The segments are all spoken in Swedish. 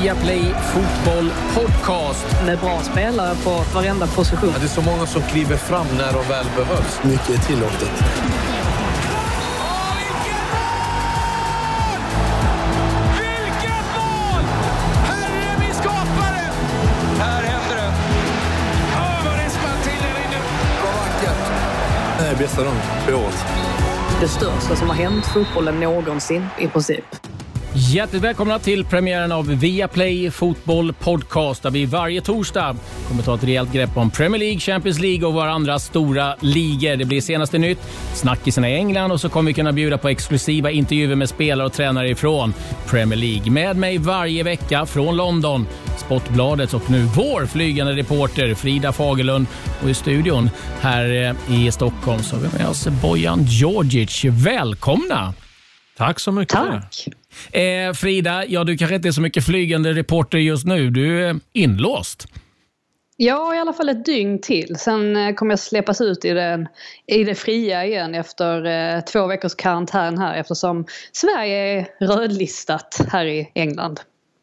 Viaplay Fotboll Podcast. Med bra spelare på varenda position. Ja, det är så många som kliver fram när de väl behövs. Mycket är tillåtet. Det är bästa dagen på året. Det största som har hänt fotbollen någonsin i princip. Hjärtligt välkomna till premiären av Viaplay Fotboll Podcast där vi varje torsdag kommer ta ett rejält grepp om Premier League, Champions League och våra andra stora ligor. Det blir senaste nytt, snackisarna i England och så kommer vi kunna bjuda på exklusiva intervjuer med spelare och tränare ifrån Premier League. Med mig varje vecka från London, Sportbladets och nu vår flygande reporter Frida Fagerlund och i studion här eh, i Stockholm så har vi med oss Bojan Djordjic. Välkomna! Tack så mycket. Tack. Eh, Frida, ja, du kanske inte är så mycket flygande reporter just nu. Du är inlåst. Ja, i alla fall ett dygn till. Sen eh, kommer jag släppas ut i, den, i det fria igen efter eh, två veckors karantän här eftersom Sverige är rödlistat här i England.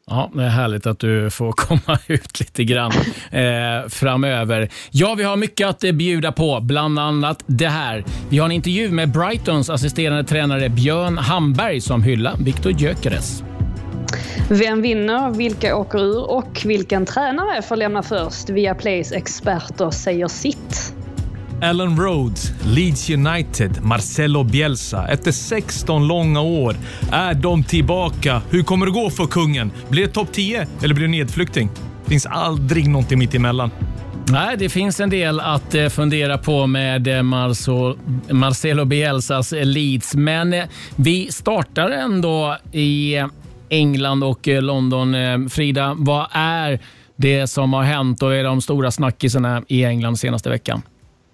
Ja, det är härligt att du får komma ut lite grann eh, framöver. Ja, vi har mycket att eh, bjuda på, bland annat det här. Vi har en intervju med Brightons assisterande tränare Björn Hamberg som hyllar Viktor Gyökeres. Vem vinner, vilka åker ur och vilken tränare får lämna först? Via Plays experter säger sitt. Allen Rhodes, Leeds United, Marcelo Bielsa. Efter 16 långa år är de tillbaka. Hur kommer det gå för kungen? Blir det topp 10 eller blir det nedflykting? Det finns aldrig någonting mitt emellan. Nej, det finns en del att eh, fundera på med eh, Marcelo Bielsas eh, Leeds, men vi startar ändå i England och London. Frida, vad är det som har hänt och är de stora snackisarna i England senaste veckan?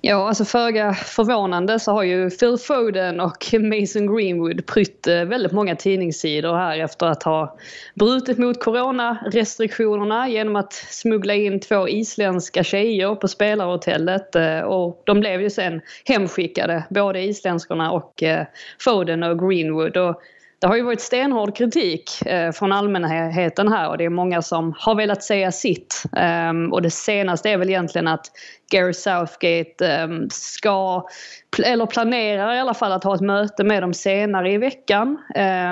Ja, alltså föga förvånande så har ju Phil Foden och Mason Greenwood prytt eh, väldigt många tidningssidor här efter att ha brutit mot coronarestriktionerna genom att smuggla in två isländska tjejer på spelarhotellet eh, och de blev ju sen hemskickade, både isländskorna och eh, Foden och Greenwood. Och det har ju varit stenhård kritik från allmänheten här och det är många som har velat säga sitt. Ehm, och det senaste är väl egentligen att Gary Southgate um, ska, eller planerar i alla fall att ha ett möte med dem senare i veckan.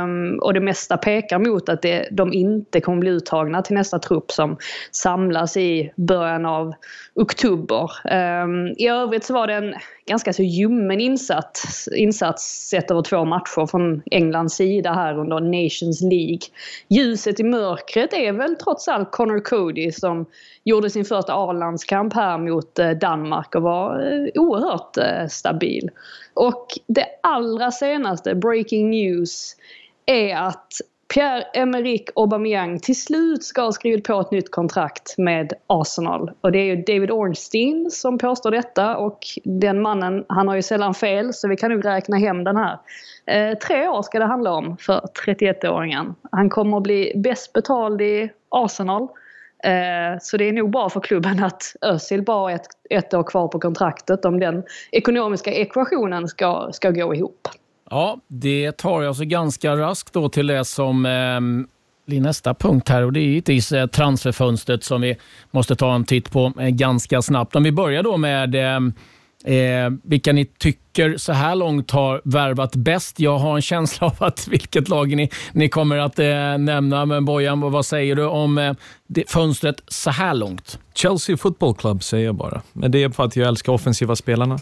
Um, och det mesta pekar mot att det, de inte kommer bli uttagna till nästa trupp som samlas i början av oktober. Ehm, I övrigt så var det en ganska så ljummen insats, insats sett över två matcher från Englands sida här under Nations League. Ljuset i mörkret är väl trots allt Connor Cody som gjorde sin första A-landskamp här mot eh, Danmark och var eh, oerhört eh, stabil. Och det allra senaste, breaking news, är att Pierre-Emerick Aubameyang till slut ska ha skrivit på ett nytt kontrakt med Arsenal. Och det är ju David Ornstein som påstår detta och den mannen, han har ju sällan fel så vi kan nog räkna hem den här. Eh, tre år ska det handla om för 31-åringen. Han kommer att bli bäst betald i Arsenal. Eh, så det är nog bra för klubben att Özil bara har ett, ett år kvar på kontraktet om den ekonomiska ekvationen ska, ska gå ihop. Ja, det tar jag så ganska raskt då till det som eh, blir nästa punkt här och det är givetvis eh, transferfönstret som vi måste ta en titt på eh, ganska snabbt. Om vi börjar då med ehm, eh, vilka ni tycker så här långt har värvat bäst. Jag har en känsla av att vilket lag ni, ni kommer att eh, nämna. Men Bojan, vad säger du om eh, det, fönstret så här långt? Chelsea Football Club säger jag bara. Men det är för att jag älskar offensiva spelarna.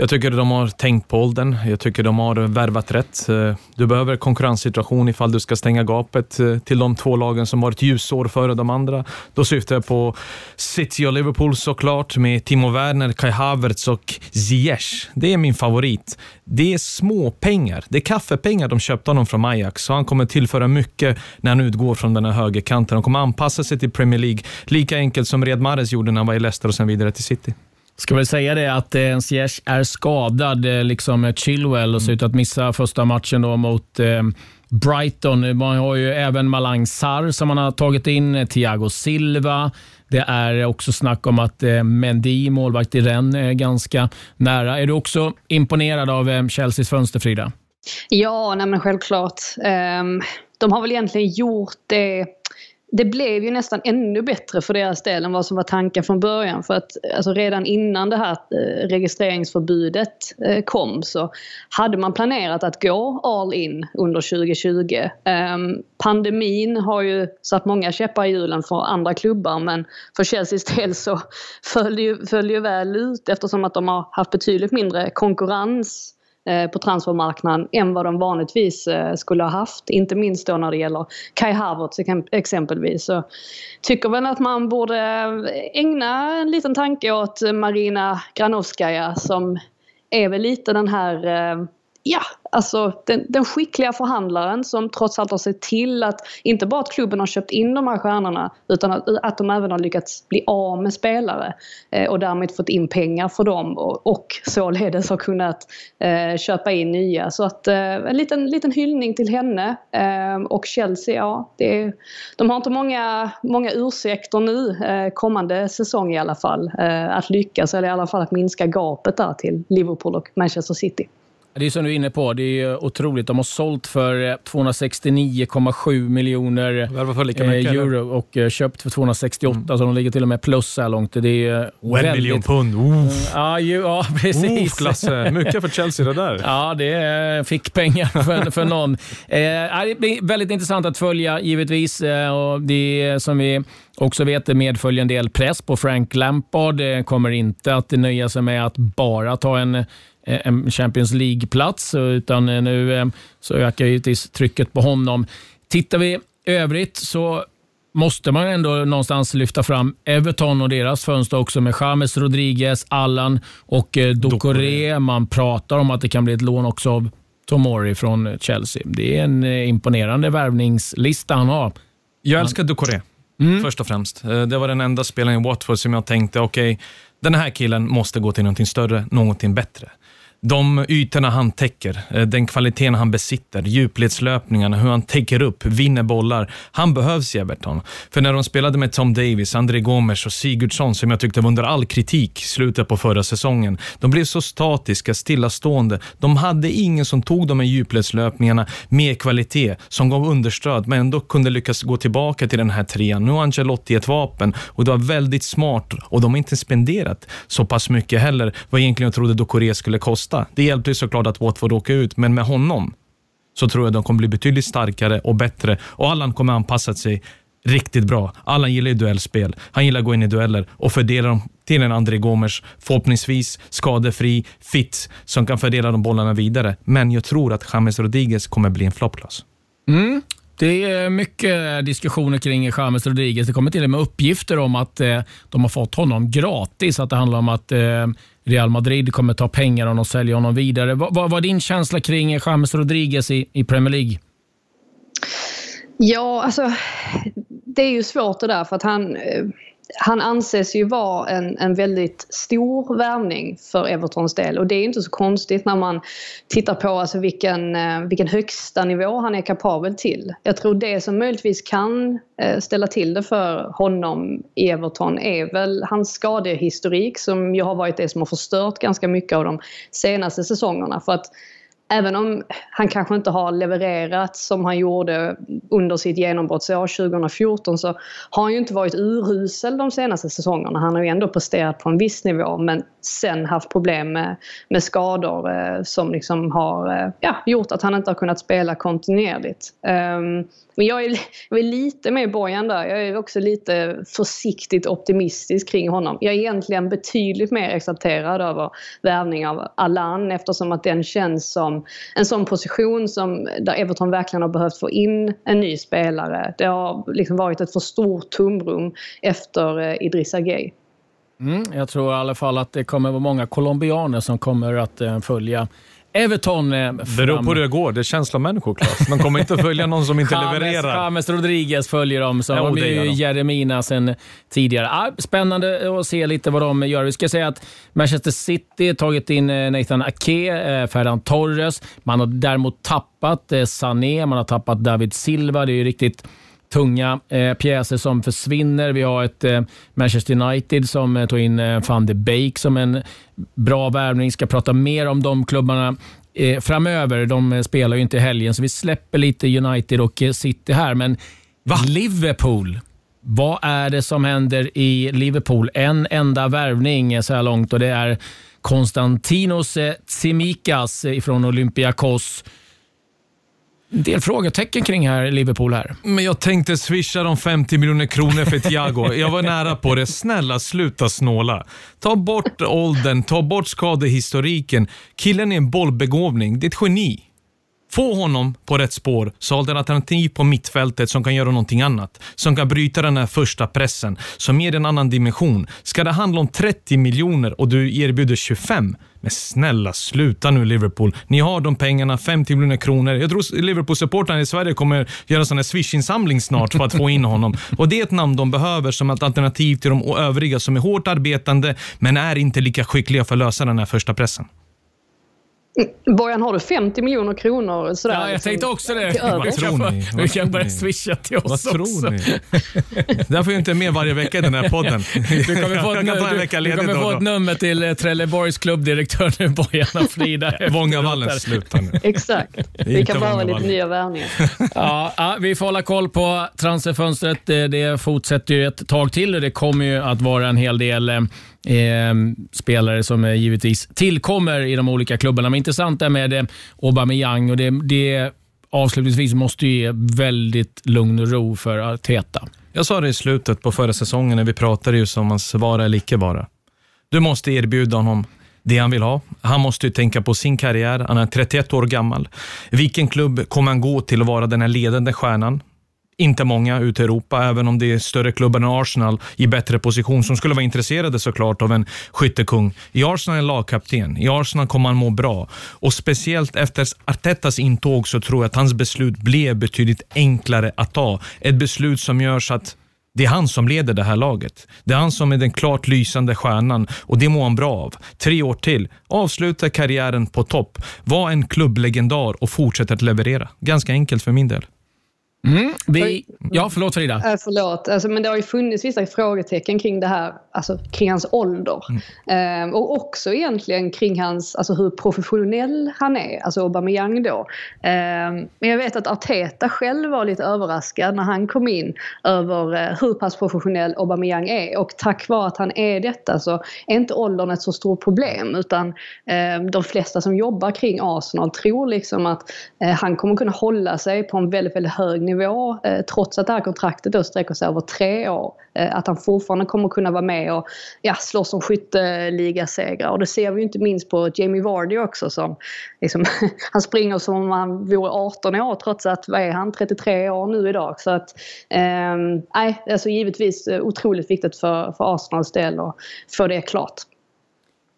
Jag tycker de har tänkt på åldern. Jag tycker de har värvat rätt. Eh, du behöver konkurrenssituation ifall du ska stänga gapet eh, till de två lagen som har ett ljusår före de andra. Då syftar jag på City och Liverpool såklart med Timo Werner, Kai Havertz och Ziyech. Det är min favorit. Det är små pengar. Det är kaffepengar de köpte honom från Ajax, så han kommer tillföra mycket när han utgår från den här högerkanten. Han kommer anpassa sig till Premier League, lika enkelt som Red Mahrez gjorde när han var i Leicester och sen vidare till City. Ska väl säga det att eh, Ziyech är skadad, eh, liksom eh, Chilwell, och ser ut att missa första matchen då mot eh, Brighton. Man har ju även Malang Sarr som man har tagit in, eh, Thiago Silva. Det är också snack om att eh, Mendy, målvakt i Rennes, är ganska nära. Är du också imponerad av eh, Chelseas fönster, Frida? Ja, nej men självklart. Um, de har väl egentligen gjort det det blev ju nästan ännu bättre för deras del än vad som var tanken från början. För att alltså redan innan det här eh, registreringsförbudet eh, kom så hade man planerat att gå all in under 2020. Ehm, pandemin har ju satt många käppar i hjulen för andra klubbar men för Chelseas del så föll det ju, föll ju väl ut eftersom att de har haft betydligt mindre konkurrens Eh, på transfermarknaden än vad de vanligtvis eh, skulle ha haft. Inte minst då när det gäller Kai Havertz exempelvis. Så tycker väl att man borde eh, ägna en liten tanke åt Marina Granovskaja som är väl lite den här eh, ja, alltså den, den, skickliga förhandlaren som trots allt har sett till att inte bara att klubben har köpt in de här stjärnorna utan att, att de även har lyckats bli av med spelare eh, och därmed fått in pengar för dem och, och således har kunnat eh, köpa in nya. Så att eh, en liten, liten hyllning till henne eh, och Chelsea, ja, det är, de har inte många, många ursäkter nu eh, kommande säsong i alla fall eh, att lyckas eller i alla fall att minska gapet där till Liverpool och Manchester City. Det är som du är inne på, det är otroligt. De har sålt för 269,7 miljoner eh, euro och eh, köpt för 268, mm. så de ligger till och med plus så här långt. Det är oh, en miljon pund. Oof. Ja, ju, ja, precis. Oof, Klasse. Mycket för Chelsea det där. Ja, det är, fick pengar för, för någon. Eh, det blir väldigt intressant att följa givetvis. Och det som vi också vet det medföljer en del press på Frank Lampard. Det kommer inte att nöja sig med att bara ta en Eh, en Champions League-plats, utan eh, nu eh, så ökar givetvis trycket på honom. Tittar vi övrigt så måste man ändå någonstans lyfta fram Everton och deras fönster också med James Rodriguez, Allan och Ducoré. Man pratar om att det kan bli ett lån också av Tomori från Chelsea. Det är en imponerande värvningslista han har. Jag älskar Ducoré, mm. först och främst. Det var den enda spelaren i Watford som jag tänkte, okej, okay, den här killen måste gå till någonting större, någonting bättre de ytorna han täcker, eh, den kvaliteten han besitter, djupledslöpningarna, hur han täcker upp, vinner bollar. Han behövs i Everton. För när de spelade med Tom Davis, André Gomes och Sigurdsson, som jag tyckte var under all kritik slutet på förra säsongen, de blev så statiska, stillastående. De hade ingen som tog de här djupledslöpningarna med kvalitet, som gav understöd, men ändå kunde lyckas gå tillbaka till den här trean. Nu har Ancelotti ett vapen och det var väldigt smart och de har inte spenderat så pass mycket heller, vad egentligen jag trodde Dokore skulle kosta kosta. Det hjälpte ju såklart att Watford åka ut, men med honom så tror jag de kommer bli betydligt starkare och bättre och Allan kommer anpassa sig riktigt bra. Allan gillar ju duellspel. Han gillar att gå in i dueller och fördela dem till en André Gomes, förhoppningsvis skadefri, fit, som kan fördela de bollarna vidare. Men jag tror att James Rodriguez kommer bli en floppklass. Mm. Det är mycket diskussioner kring James Rodriguez. Det kommer till och med uppgifter om att eh, de har fått honom gratis. Att det handlar om att eh, Real Madrid kommer ta pengar om de säljer honom vidare. Vad, var din känsla kring James Rodriguez i, i Premier League? Ja, alltså det är ju svårt det där för att han eh, han anses ju vara en, en väldigt stor värvning för Evertons del och det är inte så konstigt när man tittar på alltså vilken, eh, vilken högsta nivå han är kapabel till. Jag tror det som möjligtvis kan eh, ställa till det för honom i Everton är väl hans skadehistorik som ju har varit det som har förstört ganska mycket av de senaste säsongerna. För att även om han kanske inte har levererat som han gjorde under sitt genombrottsår 2014 så har han ju inte varit urusel de senaste säsongerna. Han har ju ändå presterat på en viss nivå men sen haft problem med, med skador eh, som liksom har eh, ja, gjort att han inte har kunnat spela kontinuerligt. Um, men jag är, jag är lite med Bojan där. Jag är också lite försiktigt optimistisk kring honom. Jag är egentligen betydligt mer exalterad över värvning av Allan eftersom att den känns som en sån position som där Everton verkligen har behövt få in en ny spelare. Det har liksom varit ett för stort tomrum efter eh, Idrissa Gueye. Mm, jag tror i alla fall att det kommer vara många colombianer som kommer att eh, följa Everton eh, Beror på hur det går. Det är känslomänniskor, Claes. De kommer inte att följa någon som inte James, levererar. James Rodriguez följer dem. Så ja, de är ju Jeremina sen tidigare. Ah, spännande att se lite vad de gör. Vi ska säga att Manchester City tagit in eh, Nathan Ake, eh, Ferran Torres. Man har däremot tappat Sané, man har tappat David Silva. Det är ju riktigt tunga eh, pjäser som försvinner. Vi har ett eh, Manchester United som eh, tog in eh, van de Beek som en bra värvning. Ska prata mer om de klubbarna eh, framöver. De eh, spelar ju inte i helgen, så vi släpper lite United och eh, City här. Men Va? Liverpool Vad är det som händer i Liverpool? En enda värvning så här långt och det är Konstantinos Tsimikas från Olympiakos. Del frågetecken kring här Liverpool här. Men jag tänkte swisha dem 50 miljoner kronor för Thiago. Jag var nära på det. Snälla, sluta snåla. Ta bort åldern, ta bort skadehistoriken. Killen är en bollbegåvning. Det är ett geni. Få honom på rätt spår, så har du alternativ på mittfältet som kan göra någonting annat. Som kan bryta den här första pressen, som ger en annan dimension. Ska det handla om 30 miljoner och du erbjuder 25? Men snälla, sluta nu Liverpool. Ni har de pengarna, 50 miljoner kronor. Jag tror Liverpool-supportrarna i Sverige kommer göra en Swish-insamling snart för att få in honom. Och Det är ett namn de behöver som ett alternativ till de övriga som är hårt arbetande, men är inte lika skickliga för att lösa den här första pressen. Bojan, har du 50 miljoner kronor? Sådär, ja, jag liksom, tänkte också det. Vad tror ni? Vi kan börja swisha till oss Vad tror också. ni? Därför är jag inte med varje vecka i den här podden. Du kommer få ett, du, vecka du kommer då få ett nummer till eh, Trelleborgs klubbdirektör nu, Bojan och Frida. Vångavallen, här. sluta nu. Exakt. Vi kan behöva lite nya värvningar. Ja, ja, vi får hålla koll på transferfönstret. Det, det fortsätter ju ett tag till och det kommer ju att vara en hel del eh, eh, Ehm, spelare som eh, givetvis tillkommer i de olika klubbarna. Men intressant är med eh, Aubameyang och det, det avslutningsvis måste ju ge väldigt lugn och ro för Arteta. Jag sa det i slutet på förra säsongen när vi pratade just om hans vara eller icke vara. Du måste erbjuda honom det han vill ha. Han måste ju tänka på sin karriär. Han är 31 år gammal. Vilken klubb kommer han gå till och vara den här ledande stjärnan? Inte många ute i Europa, även om det är större klubbar än Arsenal i bättre position som skulle vara intresserade såklart av en skyttekung. I Arsenal är lagkapten. I Arsenal kommer han må bra. Och speciellt efter Artetas intåg så tror jag att hans beslut blev betydligt enklare att ta. Ett beslut som gör så att det är han som leder det här laget. Det är han som är den klart lysande stjärnan och det mår han bra av. Tre år till, avsluta karriären på topp, var en klubblegendar och fortsätta att leverera. Ganska enkelt för min del. Vi, ja, förlåt Frida. Äh, förlåt, alltså, men det har ju funnits vissa frågetecken kring det här, alltså kring hans ålder. Ehm, och också egentligen kring hans, alltså hur professionell han är, alltså Aubameyang då. Ehm, men jag vet att Arteta själv var lite överraskad när han kom in över eh, hur pass professionell Aubameyang är. Och tack vare att han är detta så är inte åldern ett så stort problem utan ehm, de flesta som jobbar kring Arsenal tror liksom att eh, han kommer kunna hålla sig på en väldigt, väldigt hög nivå eh, trots att det här kontraktet då sträcker sig över tre år. Eh, att han fortfarande kommer kunna vara med och ja, slåss om skytteligasegrar. Och det ser vi ju inte minst på Jamie Vardy också som liksom, han springer som om han vore 18 år trots att, vad är han, 33 år nu idag. Så att, eh, nej, alltså givetvis eh, otroligt viktigt för, för Arsenals del att få det klart.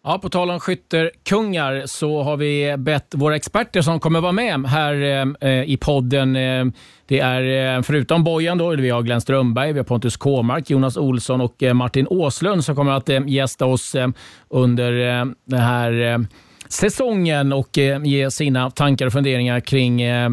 Ja, på tal om skytterkungar så har vi bett våra experter som kommer vara med här eh, i podden. Eh, det är eh, förutom Bojan då, vi har Glenn Strömberg, vi har Pontus Kåmark, Jonas Olsson och eh, Martin Åslund som kommer att eh, gästa oss eh, under eh, den här eh, säsongen och eh, ge sina tankar och funderingar kring eh,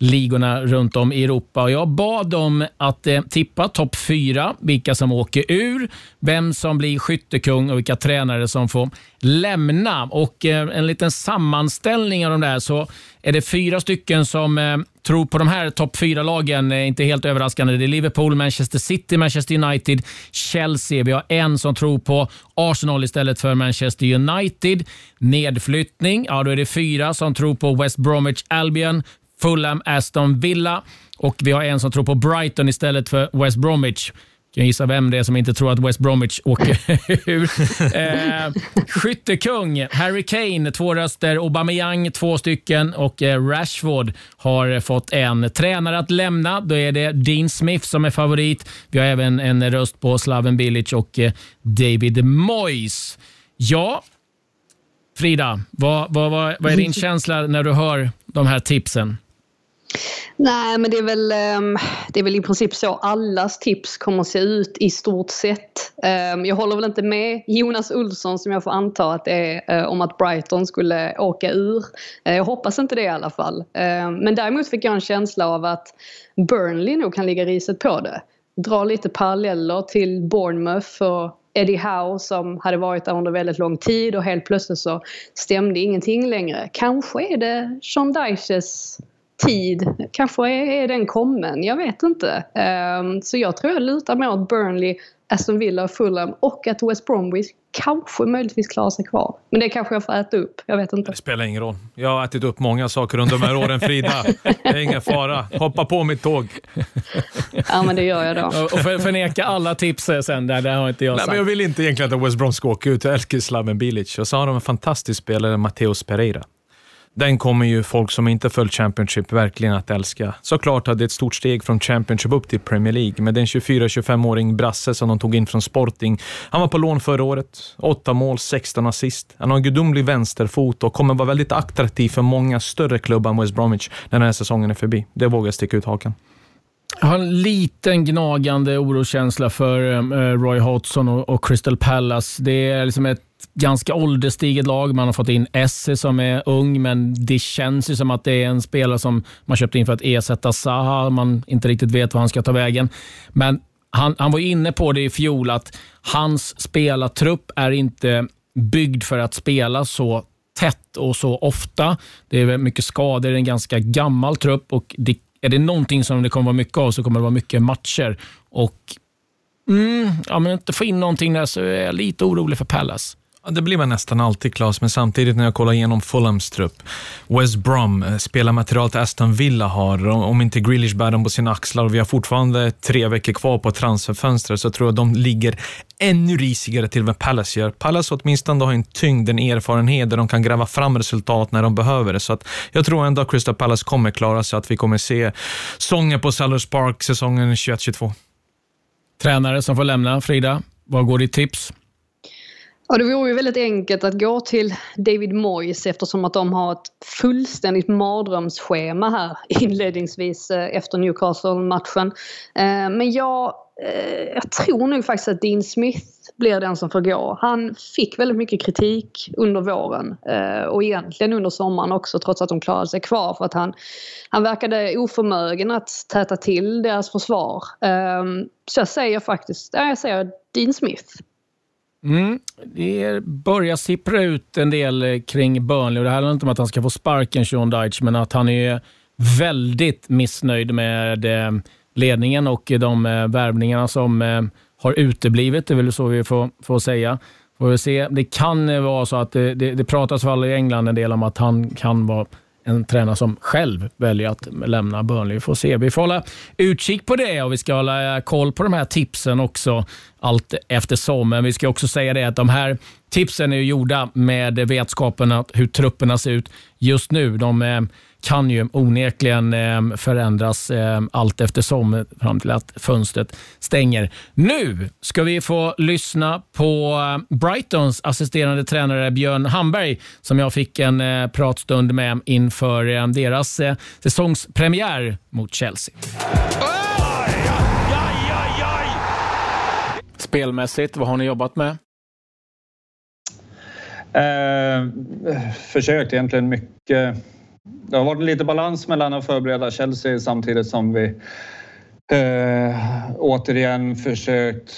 ligorna runt om i Europa. Och jag bad dem att eh, tippa topp fyra, vilka som åker ur, vem som blir skyttekung och vilka tränare som får lämna. Och eh, En liten sammanställning av de där så är det fyra stycken som eh, tror på de här topp fyra lagen. Eh, inte helt överraskande. Det är Liverpool, Manchester City, Manchester United, Chelsea. Vi har en som tror på Arsenal istället för Manchester United. Nedflyttning, ja då är det fyra som tror på West Bromwich Albion, Fulham, Aston Villa och vi har en som tror på Brighton istället för West Bromwich. Kan gissa vem det är som inte tror att West Bromwich åker ur. Eh, skyttekung, Harry Kane, två röster. Aubameyang, två stycken. Och eh, Rashford har fått en. Tränare att lämna, då är det Dean Smith som är favorit. Vi har även en röst på Slaven Bilic och eh, David Moyes. Ja, Frida, vad, vad, vad, vad är din känsla när du hör de här tipsen? Nej, men det är, väl, ehm, det är väl i princip så allas tips kommer att se ut i stort sett. Ehm, jag håller väl inte med Jonas Olsson som jag får anta att det är eh, om att Brighton skulle åka ur. Eh, jag hoppas inte det i alla fall. Ehm, men däremot fick jag en känsla av att Burnley nog kan ligga riset på det. Dra lite paralleller till Bournemouth och Eddie Howe som hade varit där under väldigt lång tid och helt plötsligt så stämde ingenting längre. Kanske är det Sean Dyches tid. Kanske är, är den kommen, jag vet inte. Um, så jag tror jag lutar mer åt Burnley, Aston Villa och Fulham och att West Bromwich kanske möjligtvis klarar sig kvar. Men det kanske jag får äta upp, jag vet inte. Det spelar ingen roll. Jag har ätit upp många saker under de här åren Frida. Det är ingen fara. Hoppa på mitt tåg. Ja men det gör jag då. Och för, förneka alla tips sen där, det har inte jag Nej, sagt. men jag vill inte egentligen att West Brom ska åka ut. Jag älskar Slaven Bilic. Och så har de en fantastisk spelare, Mateus Pereira. Den kommer ju folk som inte följt Championship verkligen att älska. Såklart hade det ett stort steg från Championship upp till Premier League, men det är en 24-25-åring brasse som de tog in från Sporting. Han var på lån förra året. Åtta mål, 16 assist. Han har en gudomlig vänsterfot och kommer vara väldigt attraktiv för många större klubbar än West Bromwich när den här säsongen är förbi. Det vågar jag sticka ut hakan. Jag har en liten gnagande oroskänsla för ehm, eh, Roy Hodgson och, och Crystal Palace. Det är liksom ett ganska ålderstiget lag. Man har fått in Esse som är ung, men det känns ju som att det är en spelare som man köpte in för att ersätta Zaha. Man inte riktigt vet var han ska ta vägen. Men han, han var inne på det i fjol, att hans spelartrupp är inte byggd för att spela så tätt och så ofta. Det är mycket skador, det är en ganska gammal trupp och det, är det någonting som det kommer vara mycket av så kommer det vara mycket matcher. Och mm, ja, men inte få in någonting där så är jag lite orolig för Palace. Det blir man nästan alltid, Claes, men samtidigt när jag kollar igenom Fulhams trupp. West Brom, eh, spelarmaterialet Aston Villa har, om inte Grealish bär dem på sina axlar och vi har fortfarande tre veckor kvar på transferfönstret, så tror jag de ligger ännu risigare till vad Palace gör. Palace åtminstone har en tyngd, en erfarenhet där de kan gräva fram resultat när de behöver det. Så att jag tror ändå att Crystal Palace kommer klara sig, att vi kommer se sånger på Sellers Park säsongen 21-22. Tränare som får lämna. Frida, vad går ditt tips? Ja, det vore ju väldigt enkelt att gå till David Moyes eftersom att de har ett fullständigt mardrömsschema här inledningsvis eh, efter Newcastle-matchen. Eh, men jag, eh, jag tror nog faktiskt att Dean Smith blir den som får gå. Han fick väldigt mycket kritik under våren och egentligen under sommaren också trots att de klarade sig kvar för att han, han verkade oförmögen att täta till deras försvar. Så jag säger faktiskt, jag säger Dean Smith. Mm. Det börjar sippra ut en del eh, kring Burnley och det handlar inte om att han ska få sparken, Sean Dyche, men att han är väldigt missnöjd med eh, ledningen och de eh, värvningarna som har uteblivit. Det är väl så vi får, får säga. Får vi se. Det kan vara så att det, det, det pratas väl i England en del om att han kan vara en tränare som själv väljer att lämna Burnley. Vi får se. Vi får hålla utkik på det och vi ska hålla eh, koll på de här tipsen också allt eftersom. Men vi ska också säga det att de här tipsen är gjorda med vetskapen att hur trupperna ser ut just nu. De eh, kan ju onekligen eh, förändras eh, allt eftersom fram till att fönstret stänger. Nu ska vi få lyssna på Brightons assisterande tränare Björn Hamberg som jag fick en pratstund med inför deras säsongspremiär mot Chelsea. Spelmässigt, vad har ni jobbat med? Eh, försökt egentligen mycket. Det har varit lite balans mellan att förbereda Chelsea samtidigt som vi eh, återigen försökt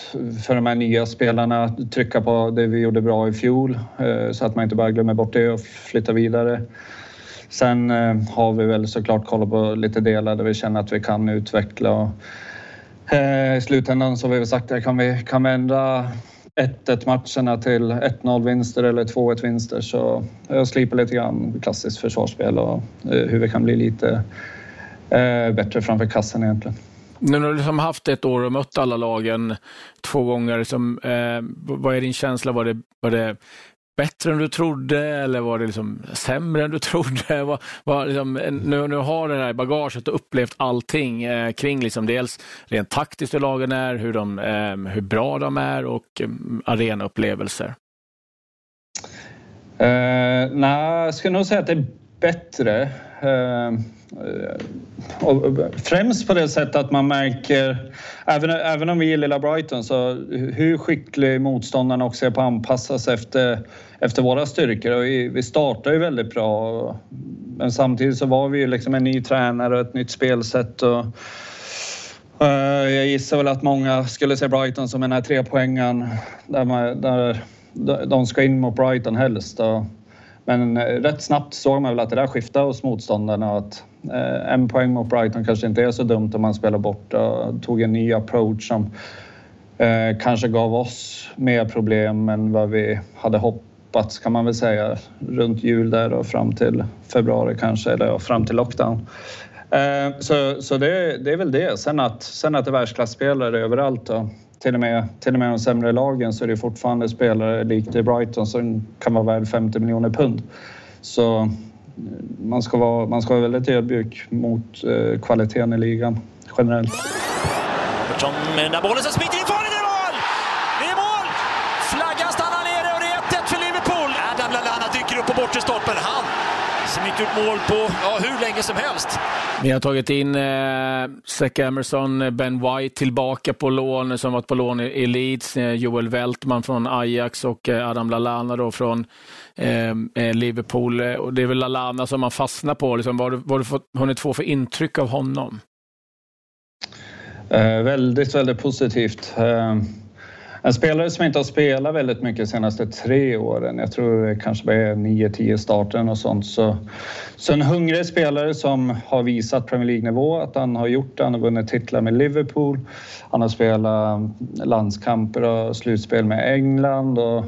för de här nya spelarna trycka på det vi gjorde bra i fjol eh, så att man inte bara glömmer bort det och flyttar vidare. Sen eh, har vi väl såklart kollat på lite delar där vi känner att vi kan utveckla och eh, I slutändan så har vi sagt att kan vi kan vi ändra 1-1 matcherna till 1-0 vinster eller 2-1 vinster så jag slipar lite grann klassiskt försvarsspel och eh, hur vi kan bli lite eh, bättre framför kassen egentligen. Nu när du liksom haft ett år och mött alla lagen två gånger, liksom, eh, vad är din känsla? Var det, var det bättre än du trodde eller var det liksom sämre än du trodde? Var, var liksom, nu, nu har det här bagaget och upplevt allting eh, kring liksom dels rent taktiskt hur lagen är, hur, de, eh, hur bra de är och mm, eh, arenaupplevelser. Uh, Nej, jag skulle nog säga att det är bättre. Uh, Eh, främst på det sättet att man märker, även, även om vi är lilla Brighton, så hur skicklig motståndarna också är på att anpassa sig efter, efter våra styrkor. Och vi, vi startar ju väldigt bra, men samtidigt så var vi ju liksom en ny tränare och ett nytt spelsätt. Och, uh, jag gissar väl att många skulle se Brighton som den här trepoängen där, man, där de ska in mot Brighton helst. Och, men eh, rätt snabbt såg man väl att det där skiftade hos motståndarna och att Eh, en poäng mot Brighton kanske inte är så dumt om man spelar bort och tog en ny approach som eh, kanske gav oss mer problem än vad vi hade hoppats kan man väl säga runt jul där och fram till februari kanske eller fram till lockdown. Eh, så, så det, det, är väl det. Sen att, sen att det är världsklasspelare överallt då. Till och, med, till och med de sämre lagen så är det fortfarande spelare likt i Brighton som kan vara värd 50 miljoner pund. Så man ska vara, man ska vara väldigt ödmjuk mot eh, kvaliteten i ligan generellt. Robertson, när bollen så smiter in det är mål! Det är mål! Flaggan stannar nere och det är 1-1 för Liverpool. Adam Lallana dyker upp på bortre stolpen. Som inte gjort mål på ja, hur länge som helst. Vi har tagit in eh, Zach Emerson, Ben White tillbaka på lån, som varit på lån i Leeds, eh, Joel Weltman från Ajax och eh, Adam Lallana då från eh, eh Liverpool. Och det är väl Lallana som man fastnar på. Liksom, vad har du fått, hunnit få för intryck av honom? Eh, väldigt, väldigt positivt. En spelare som inte har spelat väldigt mycket de senaste tre åren. Jag tror det kanske bara är 9-10 starter och sånt. Så, så en hungrig spelare som har visat Premier League-nivå att han har gjort det. Han har vunnit titlar med Liverpool. Han har spelat landskamper och slutspel med England. Och,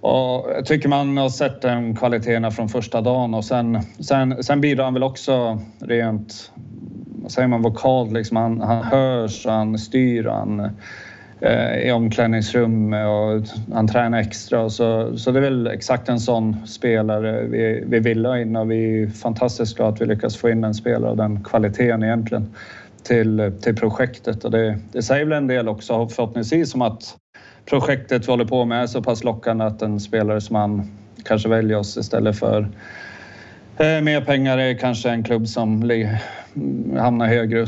och jag tycker man har sett de kvaliteterna från första dagen och sen, sen, sen bidrar han väl också rent, vad säger man, vokalt liksom. Han, han hörs, han styr, han Eh, i omklädningsrum och han tränar extra. Så, så det är väl exakt en sån spelare vi, vi vill ha in och vi är fantastiskt glada att vi lyckas få in en spelare av den kvaliteten egentligen till, till projektet. Och det, det säger väl en del också förhoppningsvis om att projektet vi håller på med är så pass lockande att en spelare som han kanske väljer oss istället för eh, mer pengar är kanske en klubb som hamnar högre,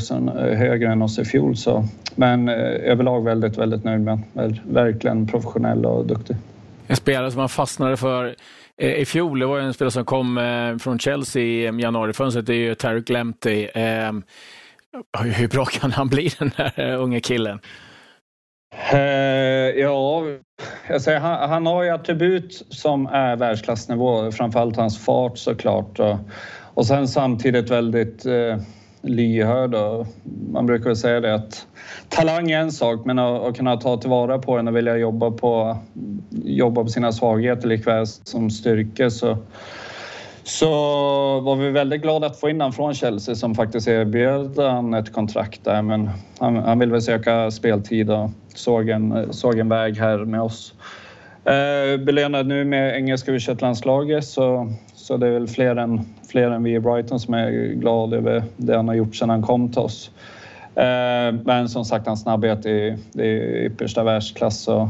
högre än oss i fjol. Så men eh, överlag väldigt, väldigt nöjd med Verkligen professionell och duktig. En spelare som man fastnade för eh, i fjol, det var en spelare som kom eh, från Chelsea i januarifönstret, det är ju Tarek Lemty. Hur bra kan han bli den där unge killen? ja, jag säger, han, han, har ju attribut som är världsklassnivå, framförallt hans fart såklart. Och, och sen samtidigt väldigt eh, lyhörd. Och man brukar väl säga det att talang är en sak, men att, att kunna ta tillvara på den och vilja jobba på, jobba på sina svagheter likväl som styrkor så, så var vi väldigt glada att få in honom från Chelsea som faktiskt erbjöd han ett kontrakt där. Men han, han ville väl söka speltid och såg en, såg en väg här med oss. Eh, belönad nu med engelska u landslaget så, så det är väl fler än, fler än vi i Brighton som är glada över det han har gjort sedan han kom till oss. Eh, men som sagt, hans snabbhet är, är yppersta världsklass. Så, eh,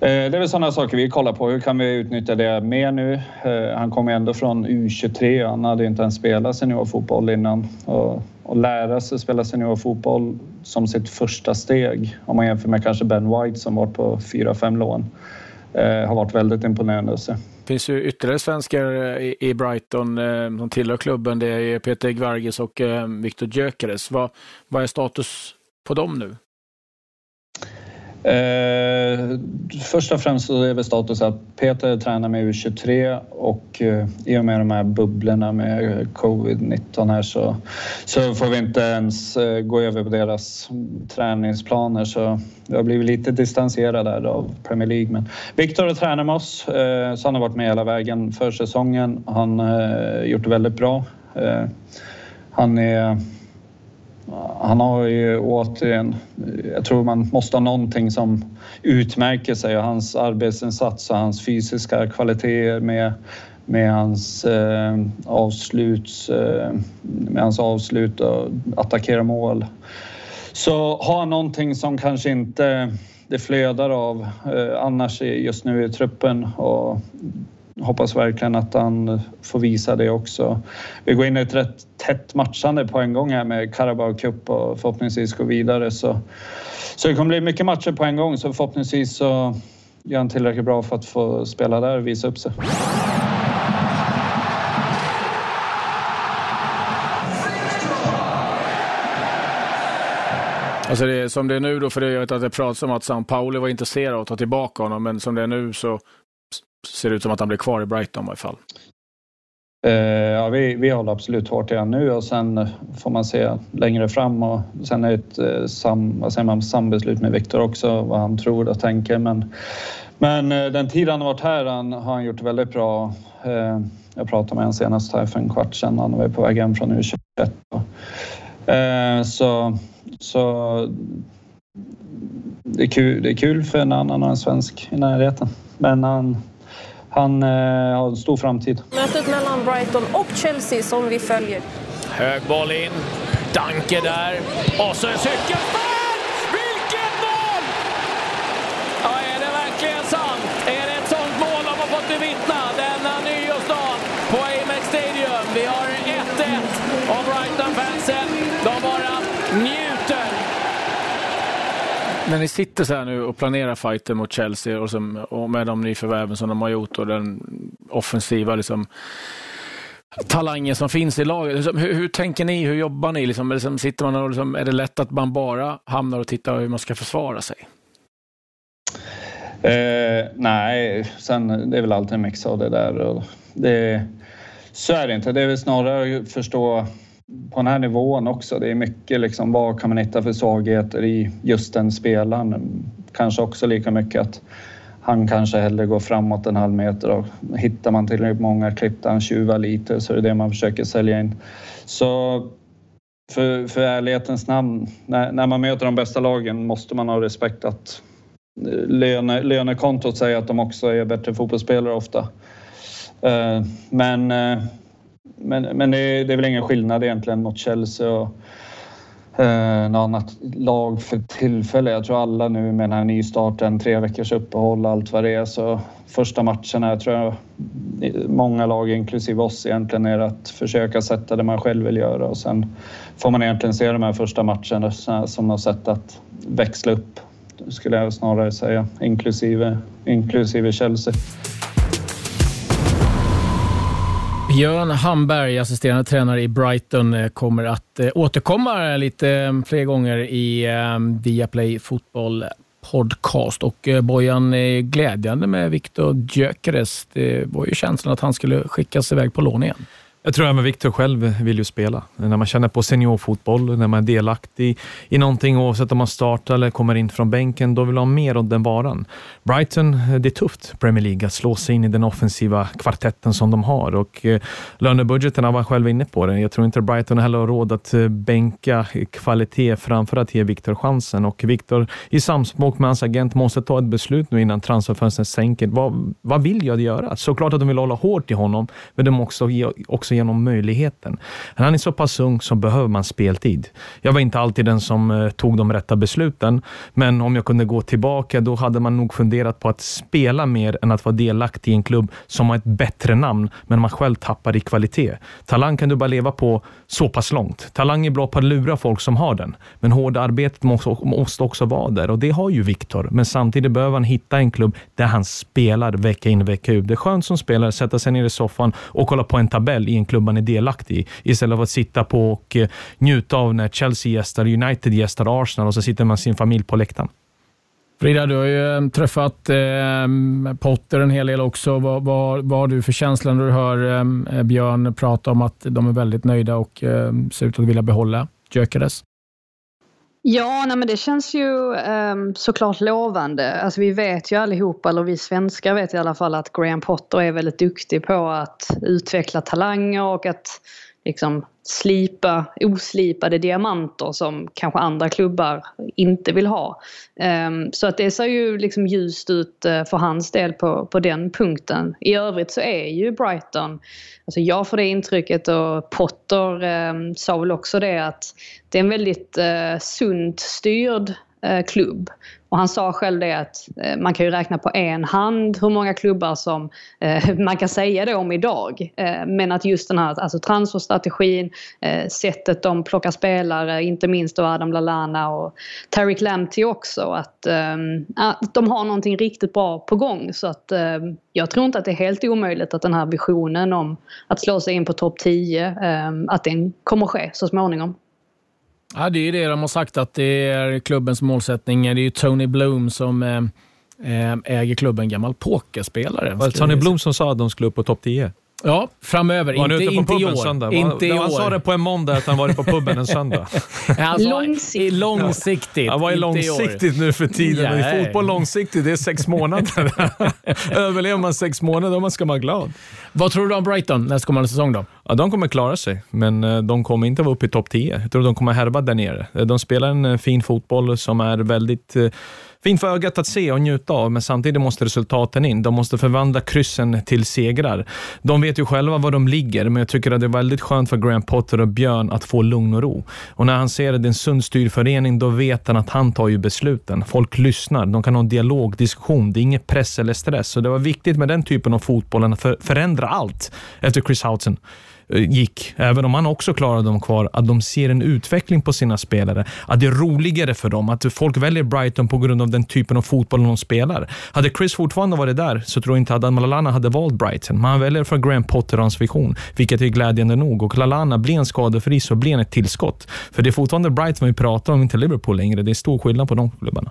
det är väl sådana saker vi kollar på. Hur kan vi utnyttja det mer nu? Eh, han kommer ändå från U23. Han hade inte ens spelat seniorfotboll innan. Och, och lära sig spela seniorfotboll som sitt första steg om man jämför med kanske Ben White som varit på fyra, fem lån Eh, har varit väldigt imponerande att se. Det finns ju ytterligare svenskar eh, i Brighton eh, som tillhör klubben. Det är Peter Gvargis och Viktor Gyökeres. Vad, vad är status på dem nu? Eh, först och främst så är väl status att Peter tränar med U23 och eh, i och med de här bubblorna med covid-19 här så, så får vi inte ens eh, gå över på deras träningsplaner så vi har blivit lite distanserade av Premier League. Men Viktor har tränat med oss eh, så han har varit med hela vägen för säsongen. Han har eh, gjort det väldigt bra. Eh, han är han har ju återigen, jag tror man måste ha någonting som utmärker sig och hans arbetsinsats och hans fysiska kvaliteter med, med hans eh, avslut, eh, med hans avslut och attackera mål. Så har han någonting som kanske inte det flödar av eh, annars just nu i truppen och hoppas verkligen att han får visa det också. Vi går in i ett rätt tätt matchande på en gång här med Carabao Cup och förhoppningsvis gå vidare. Så, så det kommer bli mycket matcher på en gång så förhoppningsvis så gör han tillräckligt bra för att få spela där och visa upp sig. Alltså det är, som det är nu då, för det vet att det pratas om att São Paulo var intresserad av att ta tillbaka honom, men som det är nu så ser det ut som att han blir kvar i Brighton i varje fall. Eh, ja, vi, vi håller absolut hårt i honom nu och sen får man se längre fram och sen är det ett eh, sam, vad säger man, sambeslut med Viktor också vad han tror och tänker. Men, men eh, den tid han har varit här han, har han gjort väldigt bra. Jag pratade med honom senast här för en kvart sedan. Han var på väg hem från U21. Så, så det, är kul, det är kul för en annan och en svensk i närheten. Men han, han eh, har en stor framtid. Mötet mellan Brighton och Chelsea som vi följer. Hög boll in. Danke där. Och så en cykelfärd! När ni sitter så här nu och planerar fighten mot Chelsea och, som, och med de nyförvärven som de har gjort och den offensiva liksom, talangen som finns i laget. Liksom, hur, hur, tänker ni? Hur jobbar ni? Liksom, liksom, sitter man och, liksom, är det lätt att man bara hamnar och tittar hur man ska försvara sig? Eh, nej, sen det är väl alltid en mix av det där. Och det, så är det inte. Det är väl snarare att förstå på den här nivån också. Det är mycket liksom, vad kan man hitta för svagheter i just den spelaren? Kanske också lika mycket att han kanske hellre går framåt en halv meter och hittar man tillräckligt många klipp där han tjuvar lite så är det det man försöker sälja in. Så för, för ärlighetens namn, när, när man möter de bästa lagen måste man ha respekt att eh, löne, lönekontot säger att de också är bättre fotbollsspelare ofta. Eh, men eh, men, men det, är, det är väl ingen skillnad egentligen mot Chelsea och eh, något annat lag för tillfället. Jag tror alla nu med den här nystarten, tre veckors uppehåll och allt vad det är. Så första matcherna, jag tror många lag, inklusive oss egentligen, är att försöka sätta det man själv vill göra och sen får man egentligen se de här första matcherna som något sätt att växla upp, skulle jag snarare säga, inklusive, inklusive Chelsea. Björn Hamberg, assisterande tränare i Brighton, eh, kommer att eh, återkomma lite eh, fler gånger i Viaplay Fotboll podcast. Och Bojan, glädjande med Viktor Gyökeres. Det var ju känslan att han skulle skickas iväg på lån igen. Jag tror även Viktor själv vill ju spela. När man känner på seniorfotboll, när man är delaktig i någonting, oavsett om man startar eller kommer in från bänken, då vill man ha mer av den varan. Brighton, det är tufft Premier League att slå sig in i den offensiva kvartetten som de har och eh, lönebudgeterna var själv inne på det. Jag tror inte Brighton heller har råd att eh, bänka kvalitet framför att ge Viktor chansen och Viktor i samspråk med hans agent måste ta ett beslut nu innan transferfönstret sänker. Vad, vad vill jag göra? Såklart att de vill hålla hårt i honom, men de måste också genom möjligheten. När han är så pass ung så behöver man speltid. Jag var inte alltid den som eh, tog de rätta besluten, men om jag kunde gå tillbaka, då hade man nog funderat på att spela mer än att vara delaktig i en klubb som har ett bättre namn, men man själv tappar i kvalitet. Talang kan du bara leva på så pass långt. Talang är bra på att lura folk som har den, men hårda arbetet måste också vara där och det har ju Viktor. Men samtidigt behöver han hitta en klubb där han spelar vecka in vecka ut. Det är skönt som spelare att sätta sig ner i soffan och kolla på en tabell i en klubban är delaktig i. Istället för att sitta på och eh, njuta av när Chelsea gästar, United gästar Arsenal och så sitter man sin familj på läktaren. Frida, du har ju ehm, träffat eh, Potter en hel del också. Vad, vad, vad har du för känsla när du hör eh, Björn prata om att de är väldigt nöjda och eh, ser ut att vilja behålla Gyökeres? Ja, nej, men det känns ju um, såklart lovande. Alltså, vi vet ju allihopa, eller vi svenskar vet i alla fall att Graham Potter är väldigt duktig på att utveckla talanger och att liksom slipa oslipade diamanter som kanske andra klubbar inte vill ha. Ehm, så att det ser ju liksom ljust ut eh, för hans del på, på den punkten. I övrigt så är ju Brighton, alltså jag får det intrycket och Potter ehm, sa väl också det att det är en väldigt eh, sunt styrd eh, klubb. Och han sa själv det att eh, man kan ju räkna på en hand hur många klubbar som eh, man kan säga det om idag. Eh, men att just den här alltså transferstrategin, sättet de plockar spelare, inte minst då Adam Lallana och Tariq Lamptey också. Att, ehm, att de har någonting riktigt bra på gång. Så att ehm, jag tror inte att det är helt omöjligt att den här visionen om att slå sig in på topp 10, ehm, att den kommer ske så småningom. Ja, det är det de har sagt att det är klubbens målsättning. Det är ju Tony Bloom som eh, eh, äger klubben en gammal pokerspelare. Var det Tony Blom som sa att de skulle upp på topp 10? Ja, framöver. Var han inte, ute på inte i puben år. söndag? Inte i han år. sa det på en måndag att han varit på puben en söndag. Alltså, Långsiktigt. Långsiktigt. Han inte i år. långsiktigt nu för tiden. Nej. I fotboll långsiktigt, det är sex månader. Överlever man sex månader, då man ska man vara glad. Vad tror du om Brighton nästkommande säsong då? Ja, de kommer klara sig, men eh, de kommer inte vara uppe i topp 10. Jag tror de kommer härva där nere. Eh, De spelar en eh, fin fotboll som är väldigt fin för ögat att se och njuta av, men samtidigt måste resultaten in. De måste förvandla kryssen till segrar. De vet ju själva var de ligger, men jag tycker att det är väldigt skönt för Graham Potter och Björn att få lugn och ro. Och när han ser att det är en sund styrförening, då vet han att han tar ju besluten. Folk lyssnar, de kan ha en dialog, diskussion. Det är ingen press eller stress. Så det var viktigt med den typen av fotbollen, att förändra allt efter Chris Houghton Eh, gick, även om han också klarade dem kvar, att de ser en utveckling på sina spelare. Att det är roligare för dem, att folk väljer Brighton på grund av den typen av fotboll de spelar. Hade Chris fortfarande varit där så tror jag inte att Adam hade valt Brighton, men han väljer för Graham Potter och hans vision, vilket är glädjande nog. Och Lalana blir en skadefri så blir han ett tillskott. För det är fortfarande Brighton vi pratar om, inte Liverpool längre. Det är stor skillnad på de klubbarna.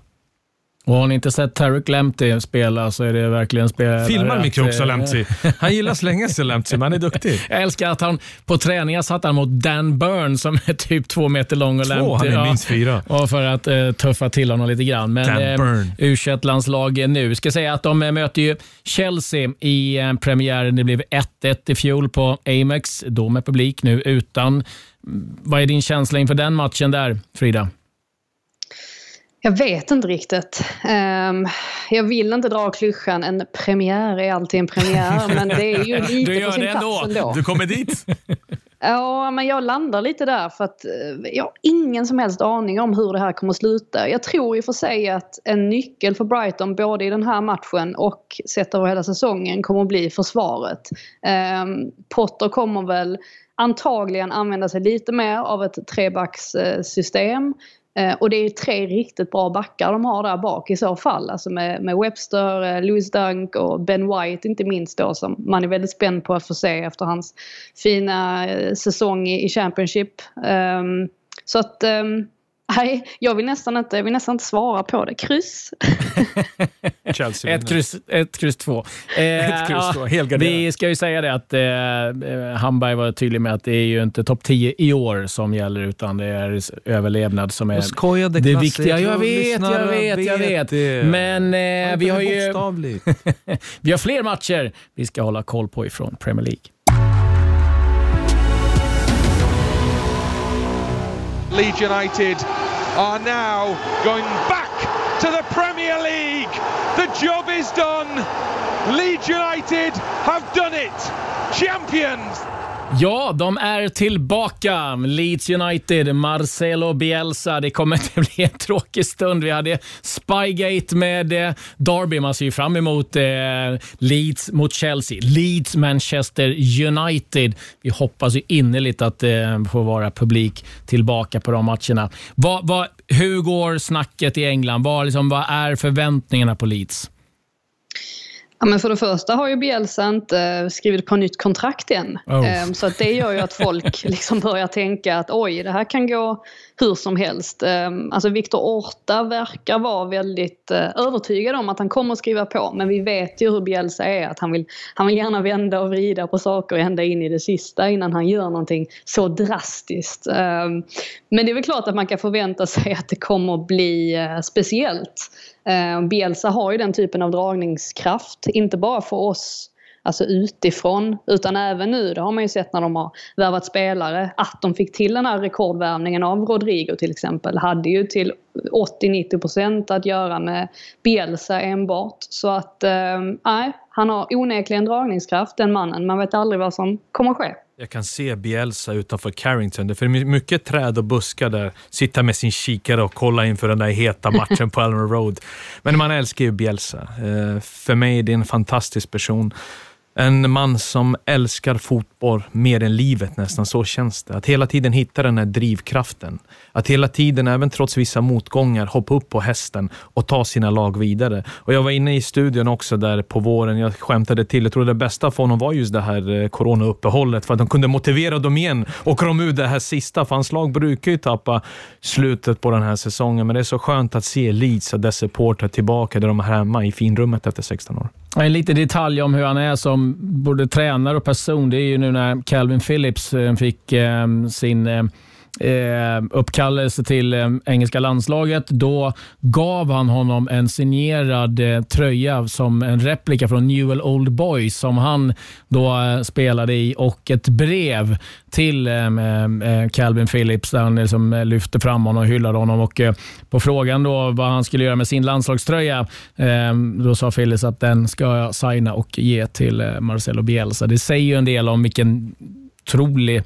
Och har ni inte sett Tarek Lamptey spela så är det verkligen spelare Filmar att, mycket också, eh, Lamptey. Han gillar att slänga sig, Lamptey, men han är duktig. Jag älskar att han på träningar satt han mot Dan Burn som är typ två meter lång. Och Två, Lamptey- han är minst fyra. Och för att eh, tuffa till honom lite grann. Men Dan eh, Burn. U21-landslag nu. Ska säga att de eh, möter ju Chelsea i eh, premiären. Det blev 1-1 i fjol på Amex. Då med publik, nu utan. Mm, Vad är din känsla inför den matchen där, Frida? Jag vet inte riktigt. Ehm, jag vill inte dra klyschan, en premiär är alltid en premiär, men det är ju Du lite gör på sin det ändå. plats ändå. Du kommer dit. Ja, men jag landar lite där för att eh, jag har ingen som helst aning om hur det här kommer att sluta. Jag tror i och för sig att en nyckel för Brighton både i den här matchen och sett över hela säsongen kommer att bli försvaret. Ehm, Potter kommer väl antagligen använda sig lite mer av ett trebackssystem. Eh, och det är tre riktigt bra backar de har där bak i så fall. Alltså med, med Webster, eh, Louis Dunk och Ben White inte minst då som man är väldigt spänd på att få se efter hans fina eh, säsong i, i Championship. Um, så att um, nej, jag vill nästan inte, jag vill nästan inte svara på det. Kryss. Chelsea Ett kryss, ett kryss två. Eh, Ett kryss två, helgarderat. Vi ska ju säga det att eh, Hamberg var tydlig med att det är ju inte topp 10 i år som gäller utan det är överlevnad som är Jag skojade, det viktiga. Jag vet, jag vet, jag vet. det. Men eh, vi har ju vi har fler matcher vi ska hålla koll på ifrån Premier League. Leeds United are now going back to the Premier League. The job is done. Leeds United have done it. Champions. Ja, de är tillbaka. Leeds United, Marcelo Bielsa. Det kommer inte bli en tråkig stund. Vi hade Spygate med eh, Derby. Man ser ju fram emot eh, Leeds mot Chelsea. Leeds Manchester United. Vi hoppas ju innerligt att eh, få vara publik tillbaka på de matcherna. Va, va, hur går snacket i England? Vad, liksom, vad är förväntningarna på Leeds? Ja, men för det första har ju Bielsa inte eh, skrivit på nytt kontrakt än. Oh. Ehm, Så att det gör ju att folk liksom börjar tänka att oj, det här kan gå hur som helst. Ehm, Alltså Victor Orta verkar vara väldigt eh, övertygad om att han kommer att skriva på. Men vi vet ju hur Bielsa är, att han vill, han vill gärna vända och vrida på saker ända in i det sista innan han gör någonting så drastiskt. Ehm, Men det är väl klart att man kan förvänta sig att det kommer att bli eh, speciellt. Eh, Bielsa har ju den typen av dragningskraft, inte bara för oss alltså utifrån, utan även nu, det har man ju sett när de har värvat spelare, att de fick till den här rekordvärvningen av Rodrigo till exempel, hade ju till 80-90% att göra med Bielsa enbart. Så att, eh, nej, han har onekligen dragningskraft den mannen, man vet aldrig vad som kommer att ske. Jag kan se Bielsa utanför Carrington. Det är mycket träd och buskar där. Sitta med sin kikare och kolla inför den där heta matchen på Elmer Road. Men man älskar ju Bielsa. Eh, för mig är det en fantastisk person. En man som älskar fotboll mer än livet nästan, så känns det. Att hela tiden hitta den här drivkraften. Att hela tiden, även trots vissa motgångar, hoppa upp på hästen och ta sina lag vidare. Och Jag var inne i studion också där på våren. Jag skämtade till. Jag tror det bästa för honom var just det här eh, coronauppehållet, för att de kunde motivera dem igen och de ur det här sista. För hans lag brukar ju tappa slutet på den här säsongen, men det är så skönt att se Leeds och dess supportrar tillbaka där de är hemma i finrummet efter 16 år. En liten detalj om hur han är som både tränare och person, det är ju nu när Calvin Phillips eh, fick eh, sin eh, eh, uppkallelse till eh, engelska landslaget. Då gav han honom en signerad eh, tröja som en replika från Newell Old Boys som han då eh, spelade i och ett brev till eh, eh, eh Calvin Phillips där han liksom eh, lyfte fram honom och hyllade honom. Och, på frågan då vad han skulle göra med sin landslagströja, då sa Phillips att den ska jag signa och ge till Marcelo Bielsa. Det säger ju en del om vilken otrolig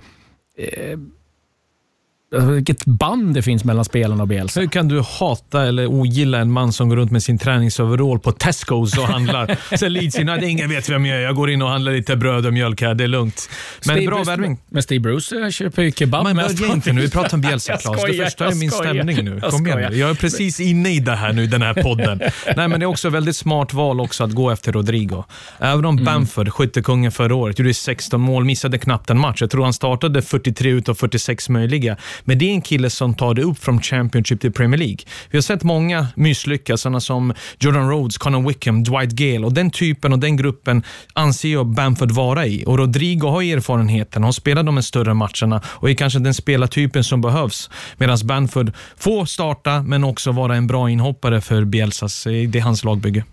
vilket band det finns mellan spelarna och Bielsa. Hur kan du hata eller ogilla en man som går runt med sin träningsoverall på Tesco's och handlar? Så Leeds United, ingen vet vem jag är. Jag går in och handlar lite bröd och mjölk här. Det är lugnt. Men Steve bra värvning. Men Steve Bruce köper ju kebab Men börja inte nu. Vi pratar om Bielsa, Claes. Du förstör min stämning nu. Kom igen nu. Jag är precis inne i det här nu, den här podden. Nej, men det är också ett väldigt smart val också att gå efter Rodrigo. Även om mm. Bamford, skyttekungen förra året, gjorde 16 mål, missade knappt en match. Jag tror han startade 43 utav 46 möjliga. Men det är en kille som tar det upp från Championship till Premier League. Vi har sett många misslyckas, sådana som Jordan Rhodes, Conor Wickham, Dwight Gale och den typen och den gruppen anser jag Bamford vara i. Och Rodrigo har erfarenheten, har spelat de större matcherna och är kanske den spelartypen som behövs. Medan Bamford får starta, men också vara en bra inhoppare för Bielsas. Det är hans lagbygge.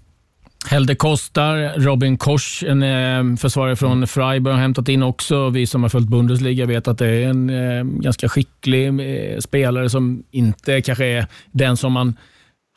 Helde Kostar, Robin Koch, en eh, försvarare från. Freiburg, har hämtat in också. Vi som har följt Bundesliga vet att det är en eh, ganska skicklig eh, spelare som inte kanske är den som man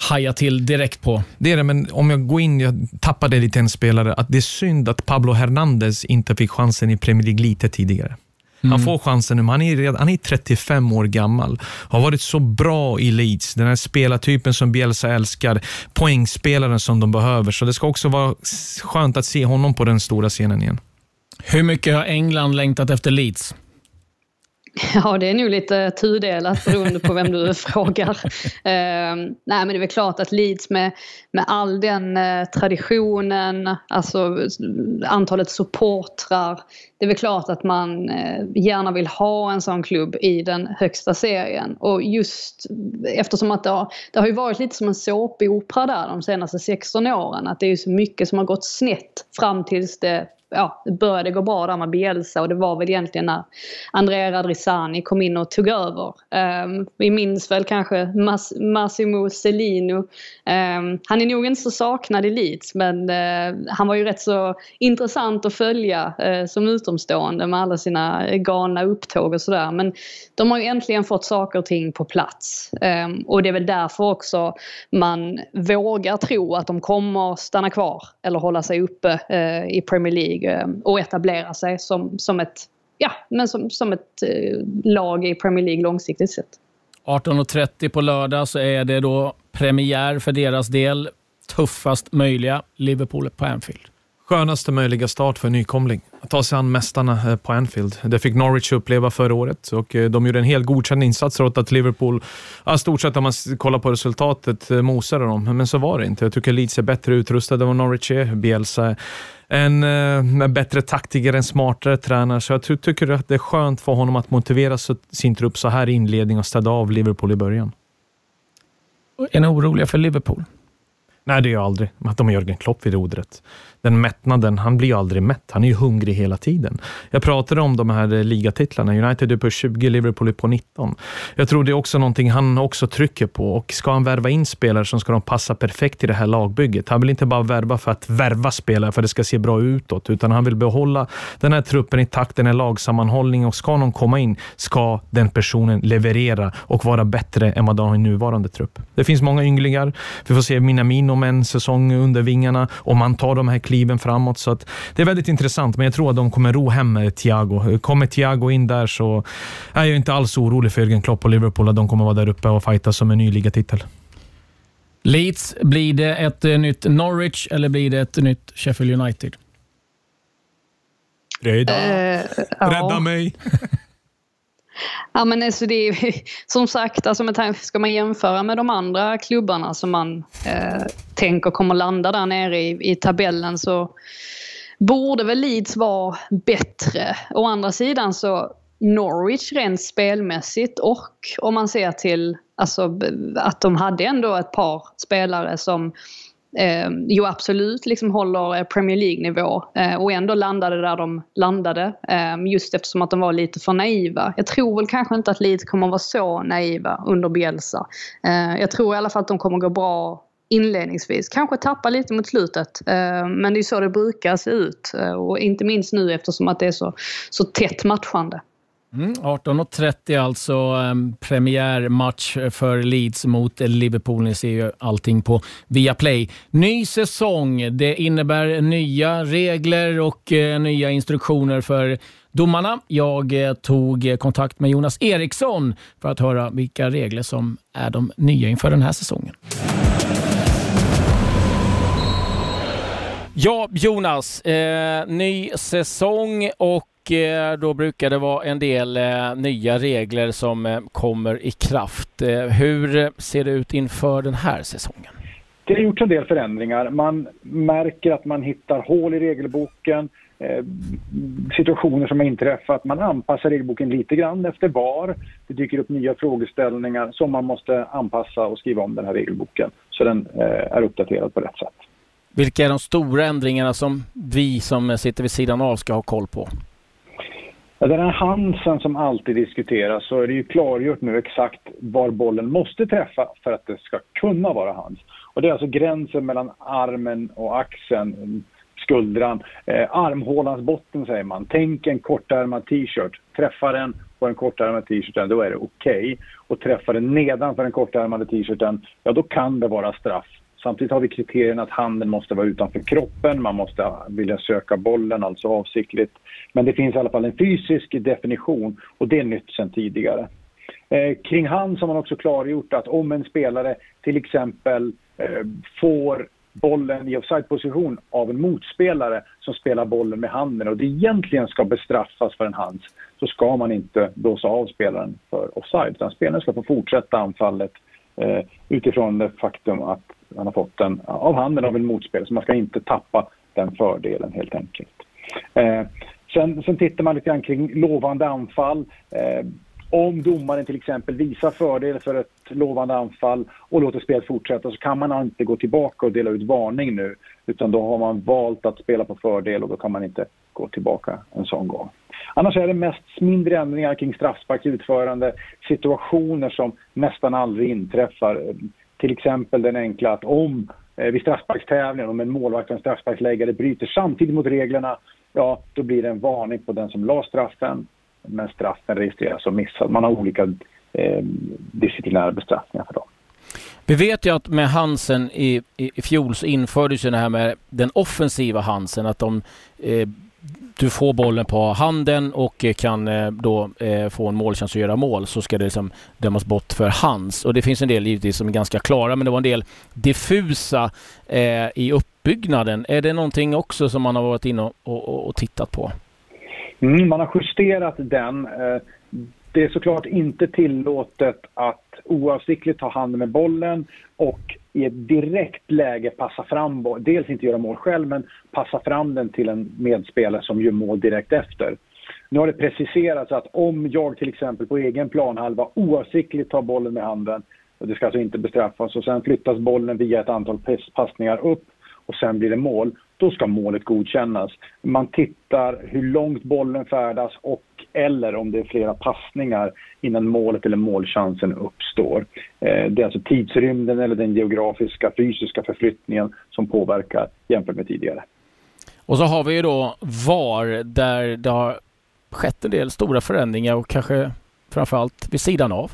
hajar till direkt på. Det är det, men om jag går in, jag tappade lite en spelare, att det är synd att Pablo Hernandez inte fick chansen i Premier League lite tidigare. Mm. Han får chansen nu, han är, redan, han är 35 år gammal. Har varit så bra i Leeds. Den här spelartypen som Bielsa älskar. Poängspelaren som de behöver. Så det ska också vara skönt att se honom på den stora scenen igen. Hur mycket har England längtat efter Leeds? Ja, det är nog lite tudelat beroende på vem du frågar. Eh, nej, men det är väl klart att Leeds med, med all den eh, traditionen, alltså antalet supportrar. Det är väl klart att man eh, gärna vill ha en sån klubb i den högsta serien. Och just eftersom att det har, det har ju varit lite som en såpopera där de senaste 16 åren. Att det är ju så mycket som har gått snett fram tills det ja, det började gå bra där med Bielsa och det var väl egentligen när Andrea Radrizzani kom in och tog över. Um, vi minns väl kanske Mas Massimo Celino. Um, ehm, han är nog inte så saknad i Leeds men uh, han var ju rätt så intressant att följa uh, som utomstående med alla sina galna upptåg och sådär. Men de har ju äntligen fått saker och ting på plats. Um, och det är väl därför också man vågar tro att de kommer stanna kvar eller hålla sig uppe uh, i Premier League League eh, och etablera sig som, som ett, ja, men som, som ett eh, lag i Premier League långsiktigt sett. 18.30 på lördag så är det då premiär för deras del. Tuffast möjliga Liverpool på Anfield. Skönaste möjliga start för en nykomling. Att ta sig an mästarna eh, på Anfield. Det fick Norwich uppleva förra året och de gjorde en helt godkänd insats trots att Liverpool, ja, stort sett om man kollar på resultatet, mosade dem. Men så var det inte. Jag tycker Leeds är bättre utrustade än vad Norwich är. Bielsa en, en bättre taktiker, en smartare tränare. Så jag tycker att det är skönt för honom att motivera sin trupp så här i inledning och städa av Liverpool i början. Är ni oroliga för Liverpool? Nej, det är jag aldrig. Att de har Jörgen Klopp vid rodret den mättnaden, han blir ju aldrig mätt. Han är ju hungrig hela tiden. Jag pratade om de här eh, ligatitlarna. United är på 20, Liverpool är på 19. Jag tror det är också någonting han också trycker på och ska han värva in spelare som ska de passa perfekt i det här lagbygget. Han vill inte bara värva för att värva spelare för att det ska se bra utåt, utan han vill behålla den här truppen i takt, den här lagsammanhållningen och ska någon komma in ska den personen leverera och vara bättre än vad de har i nuvarande trupp. Det finns många ynglingar. Vi får se Minamino med en säsong under vingarna. Om man tar de här kliven framåt. Så att det är väldigt intressant, men jag tror att de kommer ro hem Thiago. Kommer Thiago in där så är jag inte alls orolig för Jürgen Klopp och Liverpool att de kommer vara där uppe och fighta som en ny ligatitel. Leeds, blir det ett nytt Norwich eller blir det ett nytt Sheffield United? Redan. Eh, Rädda ja. mig! Ja men alltså det är som sagt, alltså med tanke, ska man jämföra med de andra klubbarna som man eh, tänker kommer landa där nere i, i tabellen så borde väl Leeds vara bättre. Å andra sidan så Norwich rent spelmässigt och om man ser till alltså, att de hade ändå ett par spelare som eh, jo absolut liksom håller eh, Premier League-nivå eh, och ändå landade där de landade. Eh, just eftersom att de var lite för naiva. Jag tror väl kanske inte att Leeds kommer vara så naiva under Bielsa. Eh, jag tror i alla fall att de kommer gå bra inledningsvis. Kanske tappa lite mot slutet. Eh, men det är så det brukar se ut. Eh, och inte minst nu eftersom att det är så, så tätt matchande. Mm, 18.30 alltså um, premiärmatch för Leeds mot Liverpool. Ni ser ju allting på Viaplay. Ny säsong. Det innebär nya regler och eh, nya instruktioner för domarna. Jag eh, tog kontakt med Jonas Eriksson för att höra vilka regler som är de nya inför den här säsongen. Ja, Jonas. Eh, ny säsong och då brukar det vara en del eh, nya regler som eh, kommer i kraft. Eh, hur ser det ut inför den här säsongen? Det har gjorts en del förändringar. Man märker att man hittar hål i regelboken, eh, situationer som har inträffat. Man anpassar regelboken lite grann efter var. Det dyker upp nya frågeställningar som man måste anpassa och skriva om den här regelboken så den eh, är uppdaterad på rätt sätt. Vilka är de stora ändringarna som vi som sitter vid sidan av ska ha koll på? Ja, den här Hansen som alltid diskuteras så är det ju klargjort nu exakt var bollen måste träffa för att det ska kunna vara hans. Och det är alltså gränsen mellan armen och axeln, skuldran, eh, armhålans botten säger man. Tänk en kortärmad t-shirt. träffar den på den kortärmade t-shirten, då är det okej. Och träffar den nedanför den kortärmade t-shirten, ja då kan det vara straff. Samtidigt har vi kriterien att handen måste vara utanför kroppen, man måste vilja söka bollen, alltså avsiktligt. Men det finns i alla fall en fysisk definition och det är nytt sedan tidigare. Eh, kring hand har man också klargjort att om en spelare till exempel eh, får bollen i offside-position av en motspelare som spelar bollen med handen och det egentligen ska bestraffas för en hands så ska man inte blåsa av spelaren för offside utan spelaren ska få fortsätta anfallet eh, utifrån det faktum att han har fått den av handen av en motspelare så man ska inte tappa den fördelen helt enkelt. Eh, sen, sen tittar man lite grann kring lovande anfall. Eh, om domaren till exempel visar fördel för ett lovande anfall och låter spelet fortsätta så kan man inte gå tillbaka och dela ut varning nu. Utan då har man valt att spela på fördel och då kan man inte gå tillbaka en sån gång. Annars är det mest mindre ändringar kring straffsparks utförande, situationer som nästan aldrig inträffar. Till exempel den enkla att om eh, vid straffsparkstävlingen, om en målvakt och en straffsparksläggare bryter samtidigt mot reglerna, ja då blir det en varning på den som la straffen men straffen registreras som missad. Man har olika eh, disciplinära bestraffningar för dem. Vi vet ju att med Hansen i, i, i fjol så infördes ju det här med den offensiva Hansen, att de, eh, du får bollen på handen och eh, kan eh, då eh, få en målchans att göra mål så ska det liksom dömas bort för hands. Och det finns en del givetvis som är ganska klara men det var en del diffusa i uppbyggnaden. Är det någonting också som man har varit inne och, och, och tittat på? Mm, man har justerat den. Det är såklart inte tillåtet att oavsiktligt ta hand med bollen och i ett direkt läge passa fram bollen. Dels inte göra mål själv, men passa fram den till en medspelare som gör mål direkt efter. Nu har det preciserats att om jag till exempel på egen planhalva oavsiktligt tar bollen med handen, och det ska alltså inte bestraffas, och sen flyttas bollen via ett antal passningar upp och sen blir det mål, då ska målet godkännas. Man tittar hur långt bollen färdas och eller om det är flera passningar innan målet eller målchansen uppstår. Eh, det är alltså tidsrymden eller den geografiska fysiska förflyttningen som påverkar jämfört med tidigare. Och så har vi ju då VAR där det har skett en del stora förändringar och kanske framförallt vid sidan av.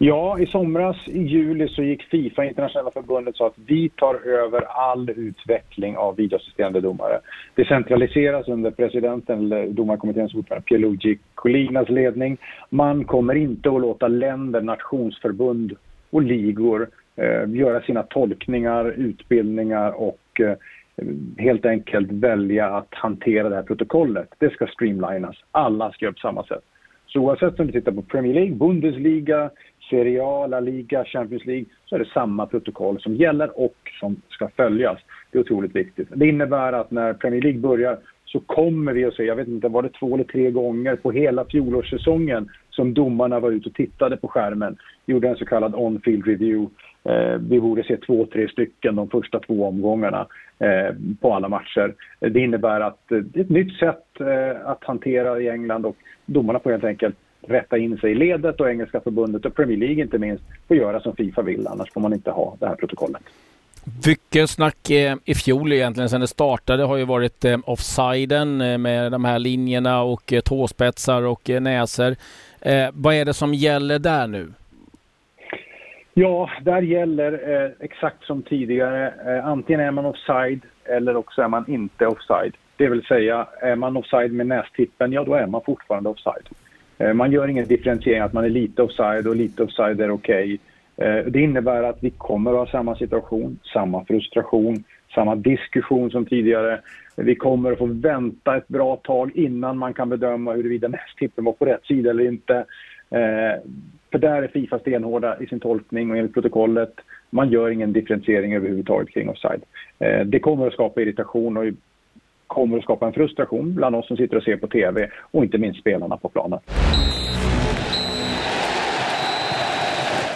Ja, i somras i juli så gick Fifa, internationella förbundet, så att vi tar över all utveckling av videoassisterande domare. Det centraliseras under presidenten, eller domarkommitténs ordförande Pierluigi Colinas ledning. Man kommer inte att låta länder, nationsförbund och ligor eh, göra sina tolkningar, utbildningar och eh, helt enkelt välja att hantera det här protokollet. Det ska streamlinas. Alla ska göra på samma sätt. Så oavsett om du tittar på Premier League, Bundesliga, Serie A, La Liga, Champions League så är det samma protokoll som gäller och som ska följas. Det är otroligt viktigt. Det innebär att när Premier League börjar så kommer vi att se, jag vet inte, var det två eller tre gånger på hela fjolårssäsongen som domarna var ute och tittade på skärmen, gjorde en så kallad on-field review. Eh, vi borde se två, tre stycken de första två omgångarna eh, på alla matcher. Det innebär att eh, det är ett nytt sätt eh, att hantera i England och domarna får helt enkelt rätta in sig i ledet och Engelska förbundet och Premier League inte minst får göra som Fifa vill, annars får man inte ha det här protokollet. Mycket snack eh, i fjol egentligen sen det startade har ju varit eh, offsiden eh, med de här linjerna och tåspetsar och näsor. Vad är det som gäller där nu? Ja, där gäller eh, exakt som tidigare. Eh, antingen är man offside eller också är man inte offside. Det vill säga, är man offside med nästippen, ja då är man fortfarande offside. Eh, man gör ingen differentiering att man är lite offside och lite offside är okej. Okay. Det innebär att vi kommer att ha samma situation, samma frustration, samma diskussion som tidigare. Vi kommer att få vänta ett bra tag innan man kan bedöma huruvida nästippen var på rätt sida eller inte. Eh, för där är Fifa stenhårda i sin tolkning och enligt protokollet. Man gör ingen differentiering överhuvudtaget kring offside. Det kommer att skapa irritation och kommer att skapa en frustration bland oss som sitter och ser på TV och inte minst spelarna på planen.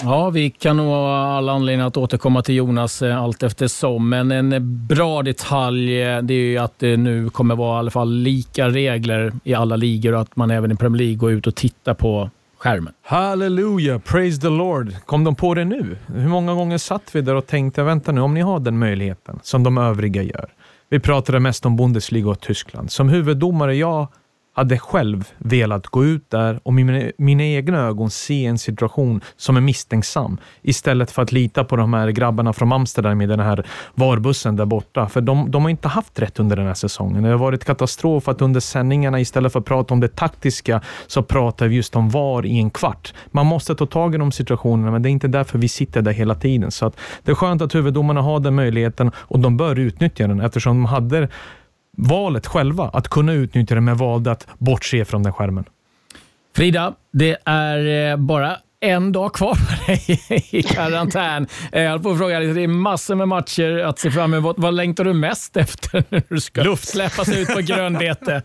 Ja, vi kan nog ha alla anledningar att återkomma till Jonas eh, allt eftersom. Men en bra detalj eh, det är ju att det nu kommer vara i alla fall lika regler i alla ligor och att man även i Premier League går ut och tittar på skärmen. Halleluja, praise the Lord. Kom de på det nu? Hur många gånger satt vi där och tänkte, vänta nu, om ni har den möjligheten som de övriga gör. Vi pratade mest om Bundesliga och Tyskland. Som huvuddomare, jag hade själv velat gå ut där och med mina egna ögon se en situation som är misstänksam istället för att lita på de här grabbarna från Amsterdam i den här varbussen där borta. För de, de har inte haft rätt under den här säsongen. Det har varit katastrof att under sändningarna istället för att prata om det taktiska så pratar vi just om VAR i en kvart. Man måste ta tag i de situationerna, men det är inte därför vi sitter där hela tiden. Så att det är skönt att huvuddomarna har den möjligheten och de bör utnyttja den eftersom de hade valet själva att kunna utnyttja det, men valde att bortse från den skärmen. Frida, det är eh, bara en dag kvar för dig i karantän. Eh, jag höll på att fråga, det är massor med matcher att se fram emot. Vad längtar du mest efter när du ska Luft. släppas ut på grönbete?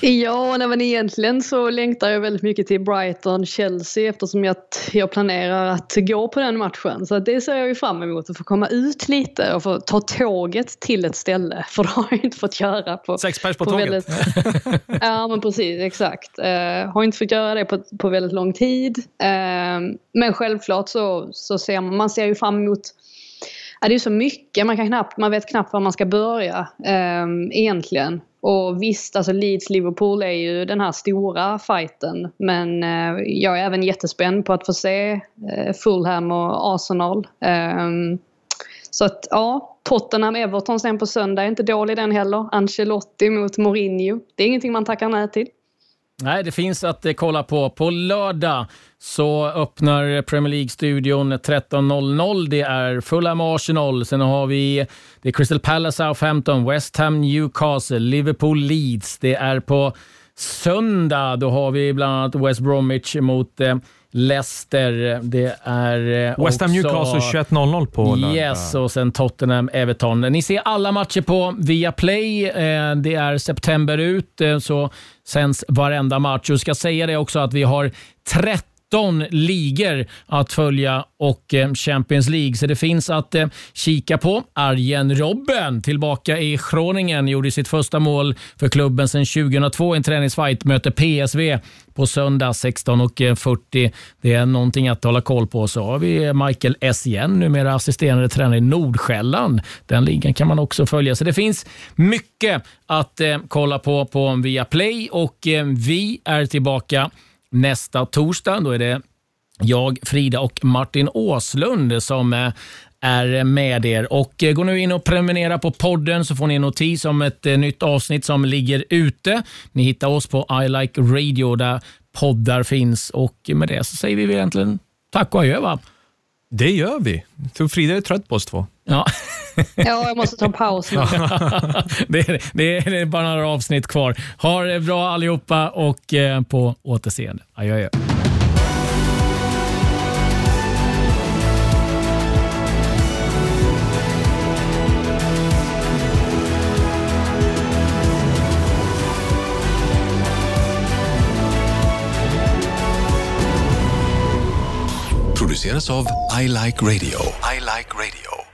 Ja, nej, men egentligen så längtar jag väldigt mycket till Brighton-Chelsea eftersom jag, jag planerar att gå på den matchen. Så det ser jag ju fram emot, att få komma ut lite och få ta tåget till ett ställe. För det har jag inte fått göra. På, Sex pers på, på tåget? Väldigt, ja, men precis. Exakt. Uh, har inte fått göra det på, på väldigt lång tid. Uh, men självklart så, så ser man, man ser ju fram emot Ja, det är så mycket, man, kan knappt, man vet knappt var man ska börja um, egentligen. Och visst, alltså Leeds-Liverpool är ju den här stora fighten. Men eh, jag är även jättespänd på att få se eh, Fulham och Arsenal. Um, så att ja, Tottenham-Everton sen på söndag är inte dålig den heller. Ancelotti mot Mourinho. Det är ingenting man tackar nej till. Nej, det finns att eh, kolla på. På lördag så öppnar Premier League-studion 13.00. Det är Fulham Arsenal. Sen har vi det är Crystal Palace Southampton, West Ham Newcastle, Liverpool Leeds. Det är på söndag. Då har vi bland annat West Bromwich mot eh, Leicester. Det är eh, West Ham Newcastle 21.00 på lördag. Yes, och sen Tottenham Everton. Ni ser alla matcher på Viaplay. Eh, det är september ut, eh, så sänds varenda match. Och ska säga det också att vi har 30 19 ligor att följa och eh, Champions League. Så det finns att eh, kika på. Arjen Robben tillbaka i Groningen gjorde sitt första mål för klubben sedan 2002 i en träningsfight. Möter PSV på söndag 16.40. Det är någonting att hålla koll på. Så har vi Michael S igen, numera assisterande tränare i Nordsjälland. Den ligan kan man också följa. Så det finns mycket att eh, kolla på på Viaplay och vi är tillbaka nästa torsdag. Då är det jag, Frida och Martin Åslund som eh, är med er. Och eh, Gå nu in och prenumerera på podden så får ni en notis om ett eh, nytt avsnitt som ligger ute. Ni hittar oss på I Like Radio där poddar finns och med det så säger vi egentligen tack och adjö va? Det gör vi. Frida är trött på oss två. Ja. ja, jag måste ta en paus nu. det, är, det, är, det är bara några avsnitt kvar. Ha det bra allihopa och eh, på återseende. Adjö, adjö. produceras av I Like Radio. I like radio.